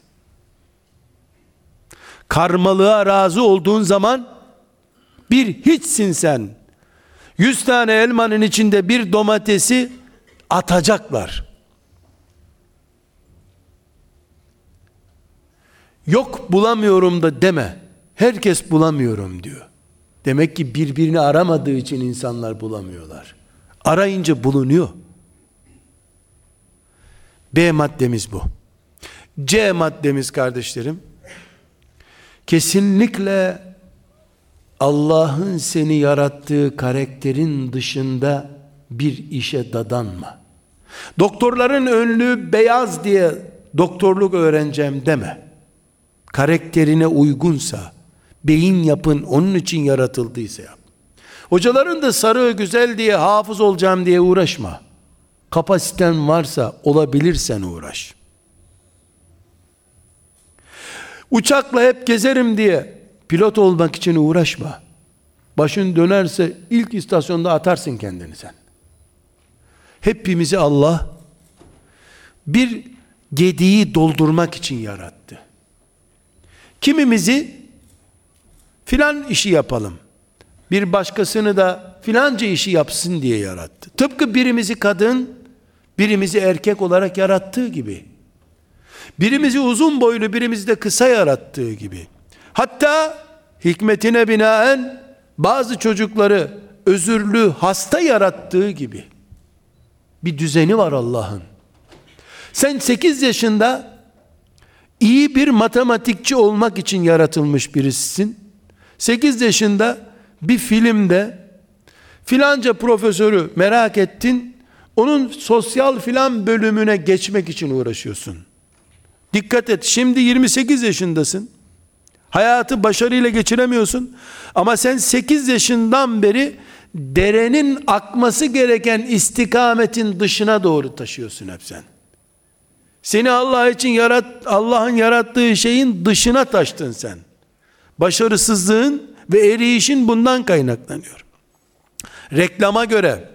Karmalığa razı olduğun zaman bir hiçsin sen. Yüz tane elmanın içinde bir domatesi atacaklar. Yok bulamıyorum da deme. Herkes bulamıyorum diyor. Demek ki birbirini aramadığı için insanlar bulamıyorlar. Arayınca bulunuyor. B maddemiz bu. C maddemiz kardeşlerim. Kesinlikle Allah'ın seni yarattığı karakterin dışında bir işe dadanma. Doktorların önlüğü beyaz diye doktorluk öğreneceğim deme. Karakterine uygunsa, beyin yapın onun için yaratıldıysa yap. Hocaların da sarı güzel diye hafız olacağım diye uğraşma. Kapasiten varsa olabilirsen uğraş. Uçakla hep gezerim diye pilot olmak için uğraşma. Başın dönerse ilk istasyonda atarsın kendini sen. Hepimizi Allah bir gediği doldurmak için yarattı. Kimimizi filan işi yapalım. Bir başkasını da filanca işi yapsın diye yarattı. Tıpkı birimizi kadın, birimizi erkek olarak yarattığı gibi. Birimizi uzun boylu, birimizi de kısa yarattığı gibi. Hatta hikmetine binaen bazı çocukları özürlü, hasta yarattığı gibi. Bir düzeni var Allah'ın. Sen 8 yaşında iyi bir matematikçi olmak için yaratılmış birisisin. 8 yaşında bir filmde filanca profesörü merak ettin. Onun sosyal filan bölümüne geçmek için uğraşıyorsun. Dikkat et şimdi 28 yaşındasın. Hayatı başarıyla geçiremiyorsun. Ama sen 8 yaşından beri derenin akması gereken istikametin dışına doğru taşıyorsun hep sen. Seni Allah için yarat Allah'ın yarattığı şeyin dışına taştın sen. Başarısızlığın ve eriyişin bundan kaynaklanıyor. Reklama göre,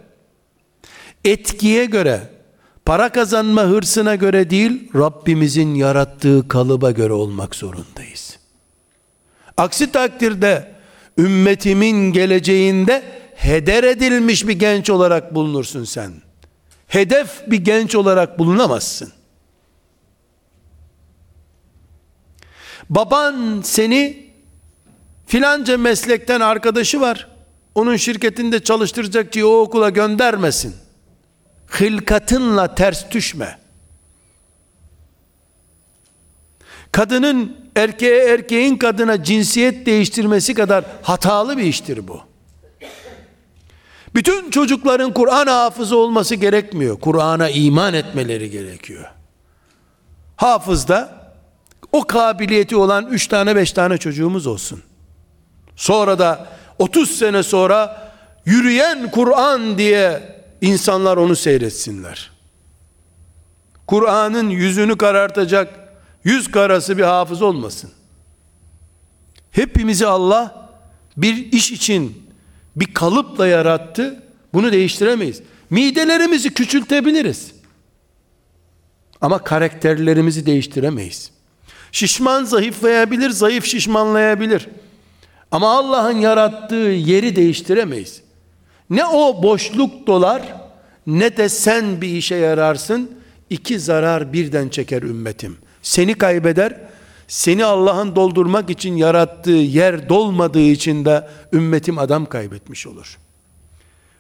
etkiye göre, para kazanma hırsına göre değil, Rabbimizin yarattığı kalıba göre olmak zorundayız. Aksi takdirde ümmetimin geleceğinde heder edilmiş bir genç olarak bulunursun sen. Hedef bir genç olarak bulunamazsın. Baban seni filanca meslekten arkadaşı var. Onun şirketinde çalıştıracak diye o okula göndermesin. Hılkatınla ters düşme. Kadının erkeğe erkeğin kadına cinsiyet değiştirmesi kadar hatalı bir iştir bu. Bütün çocukların Kur'an hafızı olması gerekmiyor. Kur'an'a iman etmeleri gerekiyor. Hafızda o kabiliyeti olan üç tane beş tane çocuğumuz olsun. Sonra da 30 sene sonra yürüyen Kur'an diye insanlar onu seyretsinler. Kur'an'ın yüzünü karartacak yüz karası bir hafız olmasın. Hepimizi Allah bir iş için bir kalıpla yarattı. Bunu değiştiremeyiz. Midelerimizi küçültebiliriz. Ama karakterlerimizi değiştiremeyiz. Şişman zayıflayabilir, zayıf şişmanlayabilir. Ama Allah'ın yarattığı yeri değiştiremeyiz. Ne o boşluk dolar ne de sen bir işe yararsın. İki zarar birden çeker ümmetim. Seni kaybeder, seni Allah'ın doldurmak için yarattığı yer dolmadığı için de ümmetim adam kaybetmiş olur.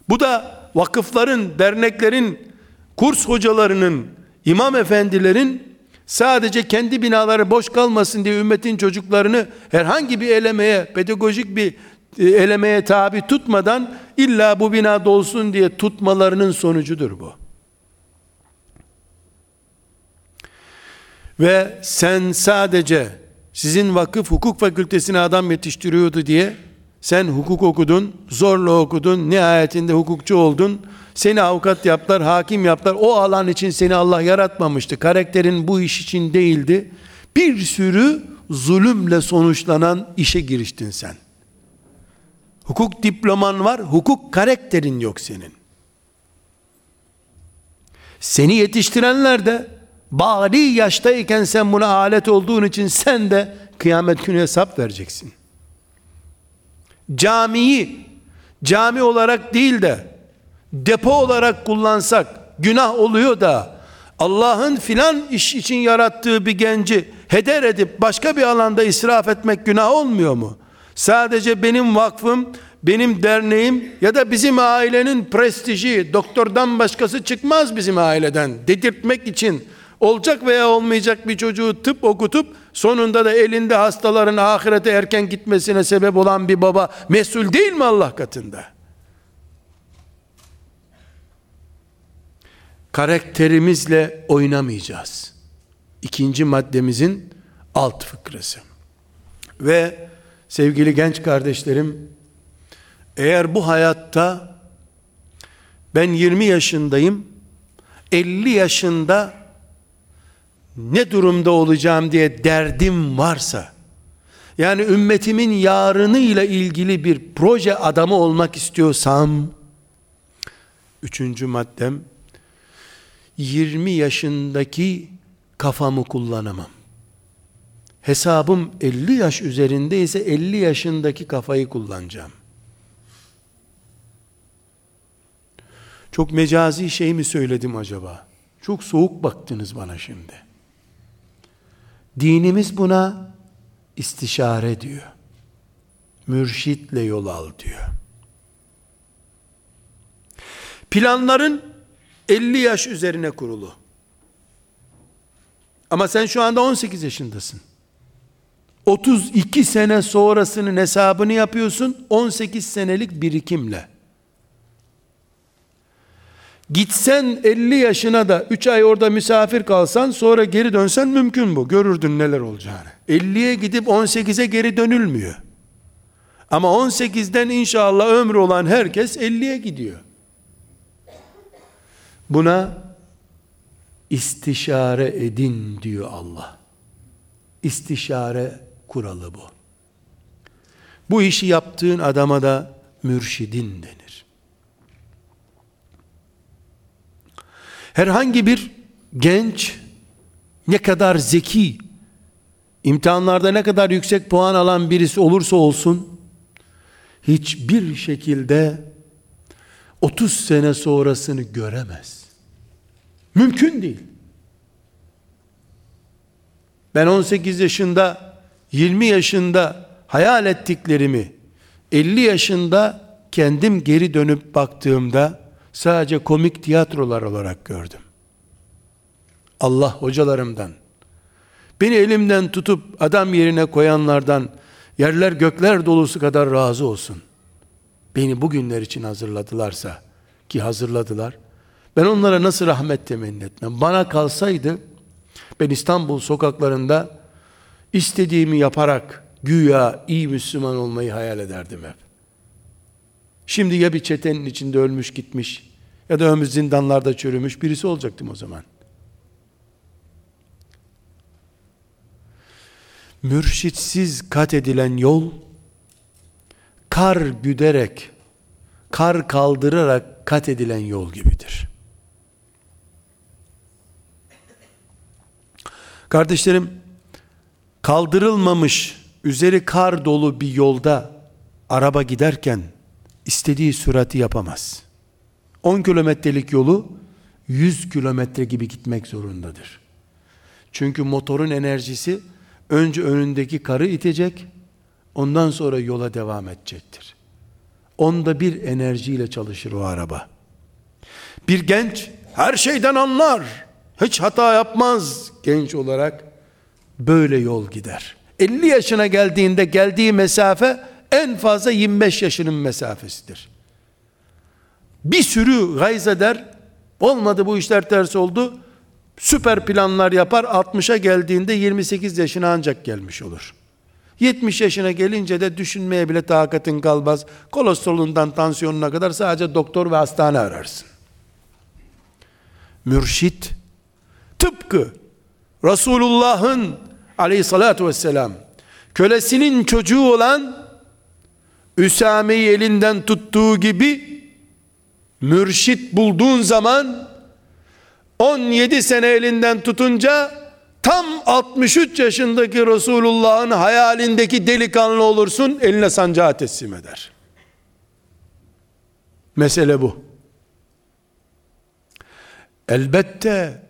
Bu da vakıfların, derneklerin, kurs hocalarının, imam efendilerin sadece kendi binaları boş kalmasın diye ümmetin çocuklarını herhangi bir elemeye, pedagojik bir e, elemeye tabi tutmadan illa bu bina dolsun diye tutmalarının sonucudur bu. Ve sen sadece sizin vakıf hukuk fakültesine adam yetiştiriyordu diye sen hukuk okudun, zorla okudun, nihayetinde hukukçu oldun. Seni avukat yaptılar, hakim yaptılar. O alan için seni Allah yaratmamıştı. Karakterin bu iş için değildi. Bir sürü zulümle sonuçlanan işe giriştin sen. Hukuk diploman var, hukuk karakterin yok senin. Seni yetiştirenler de bari yaştayken sen buna alet olduğun için sen de kıyamet günü hesap vereceksin. Camiyi cami olarak değil de depo olarak kullansak günah oluyor da Allah'ın filan iş için yarattığı bir genci heder edip başka bir alanda israf etmek günah olmuyor mu? Sadece benim vakfım, benim derneğim ya da bizim ailenin prestiji, doktordan başkası çıkmaz bizim aileden dedirtmek için olacak veya olmayacak bir çocuğu tıp okutup sonunda da elinde hastaların ahirete erken gitmesine sebep olan bir baba mesul değil mi Allah katında? Karakterimizle oynamayacağız. İkinci maddemizin alt fıkrası. Ve sevgili genç kardeşlerim, eğer bu hayatta ben 20 yaşındayım, 50 yaşında ne durumda olacağım diye derdim varsa, yani ümmetimin yarını ile ilgili bir proje adamı olmak istiyorsam, üçüncü maddem, 20 yaşındaki kafamı kullanamam. Hesabım 50 yaş üzerindeyse 50 yaşındaki kafayı kullanacağım. Çok mecazi şey mi söyledim acaba? Çok soğuk baktınız bana şimdi. Dinimiz buna istişare diyor. Mürşitle yol al diyor. Planların 50 yaş üzerine kurulu. Ama sen şu anda 18 yaşındasın. 32 sene sonrasının hesabını yapıyorsun 18 senelik birikimle. Gitsen 50 yaşına da 3 ay orada misafir kalsan sonra geri dönsen mümkün bu. Görürdün neler olacağını. 50'ye gidip 18'e geri dönülmüyor. Ama 18'den inşallah ömrü olan herkes 50'ye gidiyor. Buna istişare edin diyor Allah. İstişare kuralı bu. Bu işi yaptığın adama da mürşidin denir. Herhangi bir genç ne kadar zeki, imtihanlarda ne kadar yüksek puan alan birisi olursa olsun, hiçbir şekilde 30 sene sonrasını göremez. Mümkün değil. Ben 18 yaşında, 20 yaşında hayal ettiklerimi 50 yaşında kendim geri dönüp baktığımda sadece komik tiyatrolar olarak gördüm. Allah hocalarımdan, beni elimden tutup adam yerine koyanlardan yerler gökler dolusu kadar razı olsun. Beni bugünler için hazırladılarsa ki hazırladılar. Ben onlara nasıl rahmet temenni etmem. Bana kalsaydı ben İstanbul sokaklarında istediğimi yaparak güya iyi Müslüman olmayı hayal ederdim hep. Şimdi ya bir çetenin içinde ölmüş gitmiş ya da ömür zindanlarda çürümüş birisi olacaktım o zaman. Mürşitsiz kat edilen yol kar güderek, kar kaldırarak kat edilen yol gibidir. Kardeşlerim, kaldırılmamış, üzeri kar dolu bir yolda araba giderken istediği sürati yapamaz. 10 kilometrelik yolu 100 kilometre gibi gitmek zorundadır. Çünkü motorun enerjisi önce önündeki karı itecek, ondan sonra yola devam edecektir. Onda bir enerjiyle çalışır o araba. Bir genç her şeyden anlar, hiç hata yapmaz genç olarak böyle yol gider. 50 yaşına geldiğinde geldiği mesafe en fazla 25 yaşının mesafesidir. Bir sürü gayz eder, olmadı bu işler ters oldu, süper planlar yapar, 60'a geldiğinde 28 yaşına ancak gelmiş olur. 70 yaşına gelince de düşünmeye bile takatın kalmaz. Kolesterolundan tansiyonuna kadar sadece doktor ve hastane ararsın. Mürşit, tıpkı Resulullah'ın aleyhissalatu vesselam kölesinin çocuğu olan Üsame'yi elinden tuttuğu gibi mürşit bulduğun zaman 17 sene elinden tutunca tam 63 yaşındaki Resulullah'ın hayalindeki delikanlı olursun eline sancağı teslim eder. Mesele bu. Elbette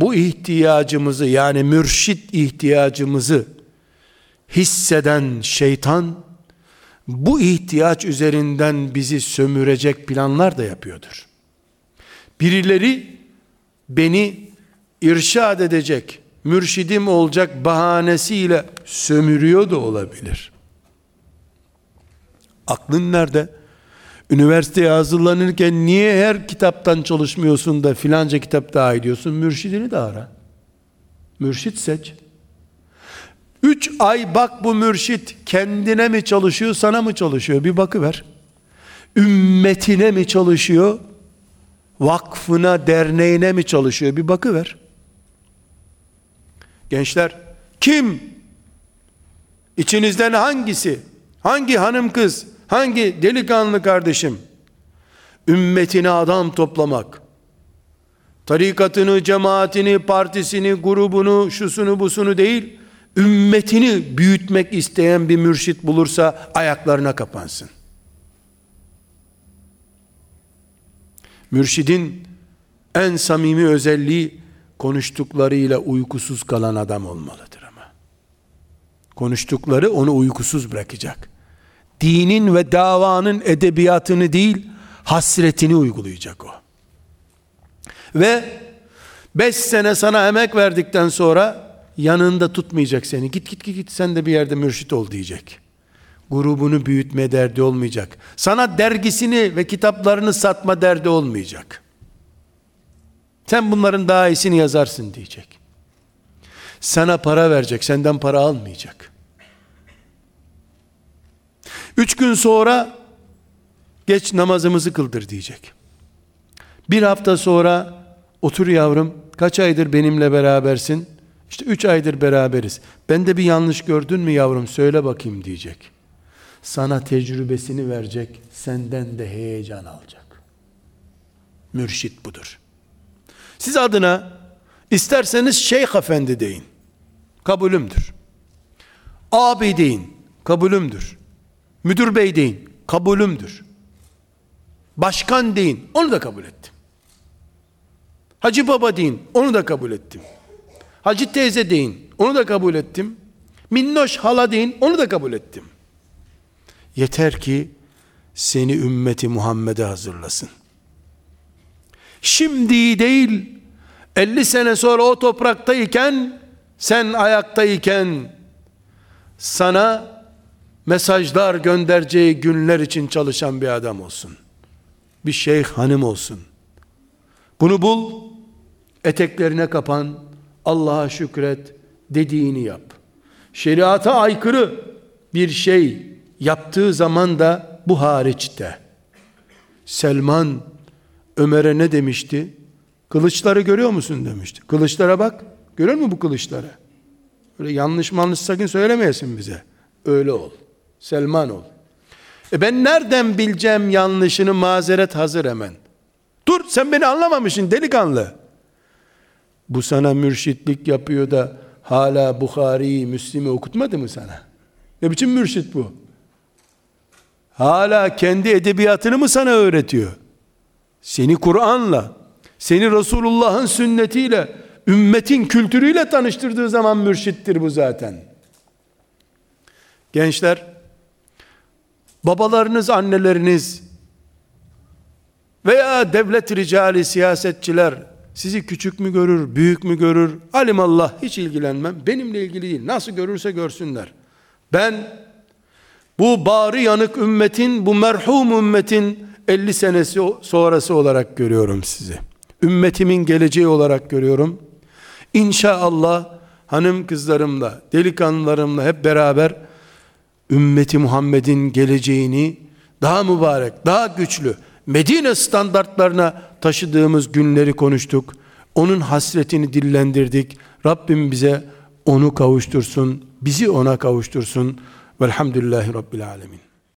bu ihtiyacımızı yani mürşit ihtiyacımızı hisseden şeytan bu ihtiyaç üzerinden bizi sömürecek planlar da yapıyordur. Birileri beni irşad edecek, mürşidim olacak bahanesiyle sömürüyor da olabilir. Aklın nerede? Üniversiteye hazırlanırken niye her kitaptan çalışmıyorsun da filanca kitap daha ediyorsun? Mürşidini de ara. Mürşit seç. Üç ay bak bu mürşit kendine mi çalışıyor sana mı çalışıyor bir bakıver. Ümmetine mi çalışıyor? Vakfına, derneğine mi çalışıyor bir bakıver. Gençler kim? İçinizden hangisi? Hangi hanım kız? Hangi delikanlı kardeşim? Ümmetine adam toplamak. Tarikatını, cemaatini, partisini, grubunu, şusunu, busunu değil, ümmetini büyütmek isteyen bir mürşit bulursa ayaklarına kapansın. Mürşidin en samimi özelliği konuştuklarıyla uykusuz kalan adam olmalıdır ama. Konuştukları onu uykusuz bırakacak. Dinin ve davanın edebiyatını değil, hasretini uygulayacak o. Ve beş sene sana emek verdikten sonra yanında tutmayacak seni. Git git git, git sen de bir yerde mürşit ol diyecek. Grubunu büyütme derdi olmayacak. Sana dergisini ve kitaplarını satma derdi olmayacak. Sen bunların daha iyisini yazarsın diyecek. Sana para verecek, senden para almayacak. Üç gün sonra geç namazımızı kıldır diyecek. Bir hafta sonra otur yavrum kaç aydır benimle berabersin? İşte üç aydır beraberiz. Ben de bir yanlış gördün mü yavrum söyle bakayım diyecek. Sana tecrübesini verecek, senden de heyecan alacak. Mürşit budur. Siz adına isterseniz şeyh efendi deyin. Kabulümdür. Abi deyin. Kabulümdür. Müdür bey deyin. Kabulümdür. Başkan deyin. Onu da kabul ettim. Hacı baba deyin. Onu da kabul ettim. Hacı teyze deyin. Onu da kabul ettim. Minnoş hala deyin. Onu da kabul ettim. Yeter ki seni ümmeti Muhammed'e hazırlasın. Şimdi değil 50 sene sonra o topraktayken sen ayaktayken sana mesajlar göndereceği günler için çalışan bir adam olsun. Bir şeyh hanım olsun. Bunu bul, eteklerine kapan, Allah'a şükret, dediğini yap. Şeriata aykırı bir şey yaptığı zaman da bu hariçte. Selman Ömer'e ne demişti? Kılıçları görüyor musun demişti. Kılıçlara bak. Görüyor musun bu kılıçları? Öyle yanlış manlış sakın söylemeyesin bize. Öyle ol. Selman ol. E ben nereden bileceğim yanlışını mazeret hazır hemen. Dur sen beni anlamamışsın delikanlı. Bu sana mürşitlik yapıyor da hala Bukhari'yi, Müslim'i okutmadı mı sana? Ne biçim mürşit bu? Hala kendi edebiyatını mı sana öğretiyor? Seni Kur'an'la, seni Resulullah'ın sünnetiyle, ümmetin kültürüyle tanıştırdığı zaman mürşittir bu zaten. Gençler, babalarınız, anneleriniz veya devlet ricali, siyasetçiler sizi küçük mü görür, büyük mü görür? Alimallah hiç ilgilenmem. Benimle ilgili değil. Nasıl görürse görsünler. Ben bu bari yanık ümmetin, bu merhum ümmetin 50 senesi sonrası olarak görüyorum sizi. Ümmetimin geleceği olarak görüyorum. İnşallah hanım kızlarımla, delikanlılarımla hep beraber ümmeti Muhammed'in geleceğini daha mübarek, daha güçlü, Medine standartlarına taşıdığımız günleri konuştuk. Onun hasretini dillendirdik. Rabbim bize onu kavuştursun, bizi ona kavuştursun. Velhamdülillahi Rabbil Alemin.